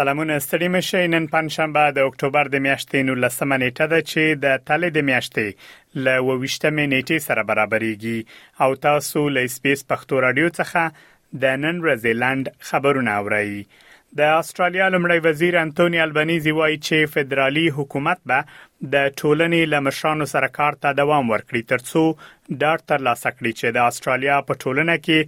سلامونه ستړي مشه نن پنځشنبه د اکتوبر د میاشتې 19 نیټه ده چې د تل د میاشتې ل 28 نیټې سره برابرېږي او تاسو له اسپیس پښتو رادیو څخه د نن ورځې لند خبرونه اورئ د استرالیا لمړی وزیر انټونی البنيزي وایي چې فدرالي حکومت به د ټولنې له مشرانو سره کار ته دوام ورکړي ترڅو ډاډ ترلاسه کړي چې د استرالیا په ټولنه کې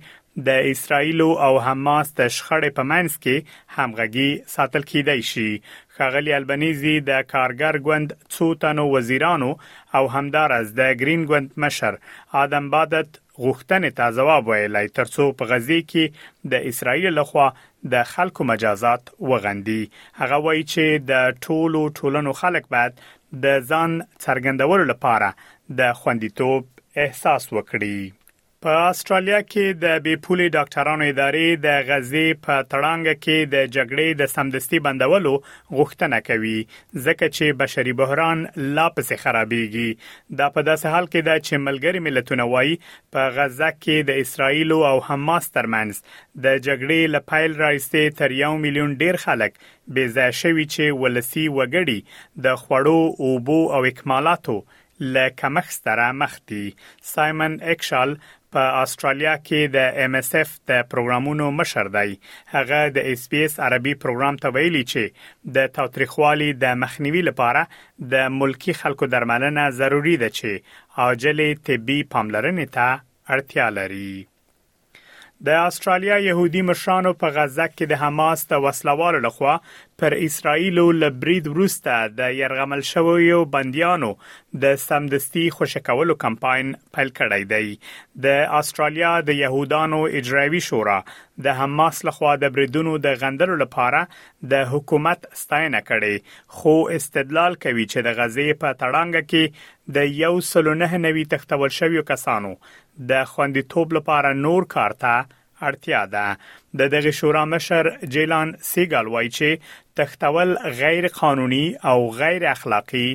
د اسرایل او حماس د شخړې په منځ کې همغږي ساتل کېدای شي خغلی البنيزي د کارګر ګوند څو تنو وزیرانو او همدارز د ګرین ګوند مشر ادم بادت غوښتنې ته ځواب ویلی ترڅو په غزې کې د اسراییل لخوا د خلکو مجازات وغندي. هغه وایي چې د ټولو ټولنو خلک باید د ځان څرګندولو لپاره د خوندیتوب احساس وکړي. په اسټرالیا کې د بې پولې ډاکټرانو ادارې د غزې په تړانګه کې د جګړې د سمدستي بندولو غوښتنه کوي. ځکه چې بشري بحران لا پسې خرابېږي. دا په داسې حال کې ده چې ملګري ملتونه وايي، په غزه کې د اسراییل او حماس ترمنځ د جګړې له پیل راهیسې تر یو میلیون ډېر خلک بېځایه شوي چې ولسي وګړي د خوړو، اوبو او اکمالاتو له کمښت سره مخ دي. سایمن اکشال په اسټرالیا کې د ایم ایس ایف د پروګرامونو مشر دی. هغه د اس بي اس عربي پروګرام ته ویلي چې د تاوتریخوالي د مخنیوي لپاره د ملکي خلکو درملنه ضروري ده چې عاجلې طبي پاملرنې ته اړتیا لري. د استرالیا يهودي مشرانو په غزه کې د حماس د وسلوالو لخوا پر اسرایل له برید وروسته د يرغمل شویو بنديانو د سمدستي خوشکولو کمپاین پیل کړی دی د استرالیا د يهودانو اجرایوي شورا د حماس لخوا د بریدونو د غندلو لپاره د حکومت ستاینه کړې خو استدلال کوي چې د غزې په تړانګه کې د یو سلو نه نوي تختول شویو کسانو د خوندیتوب لپاره نور کار ته اړتیا ده. د دغې شورا مشر جیلان سیګال وايي چې تښتول غیر قانوني او غیر اخلاقي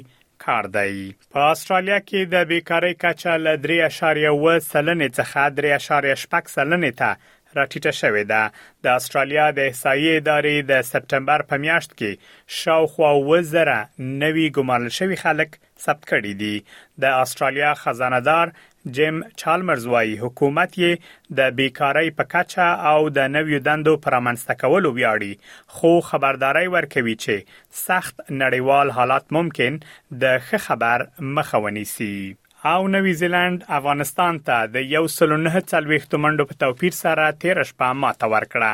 کار دی. په اسټرالیا کې د بیکارۍ کچه له درې اعشاریه اووه سلنې څخه درې اعشاریه شپږ سلنې ته راټیټه شوې ده. د اسټرالیا د احصایې ادارې د سپټمبر په میاشت کې شاوخوا اووه زره نوي ګمارل شوي خلک ثبت کړي دي د استرالیا خزانه دار جیم چالمرز وایي حکومت یې د بیکارۍ په کچه او د نویو دندو پر امنځته کولو ویاړي خو خبرداري ورکوي چې سخت نړیوال حالات ممکن د ښه خبر مخه ونیسي او نوی زیلند افغانستان ته د 149 منډو په توپیر سره 13 شپه ماته ورکړه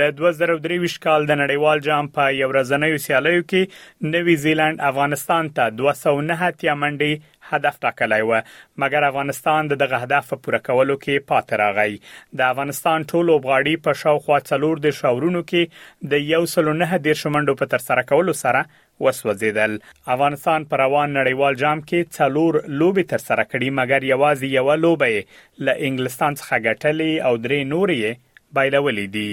د 2023 کال د نړیوال جام په یو ورځنیو سیالیو کې نوي زیلنډ افغانستان ته دوه سوه نهه اتیا منډې هدف ټاکلی و مګر افغانستان د دغه هدف په پوره کولو کې پاتې راغی. د افغانستان ټول لوبغاړي په شاوخوا څلور دېرش اورونو کې د یو سل او نهه دېرش منډو په ترسره کولو سره وسوځېدل. افغانستان په روان نړیوال جام کې څلور لوبې ترسره کړي مګر یوازې یوه لوبه یې له انګلستان څخه ګټلې او درې نورې یې بایلولې دي.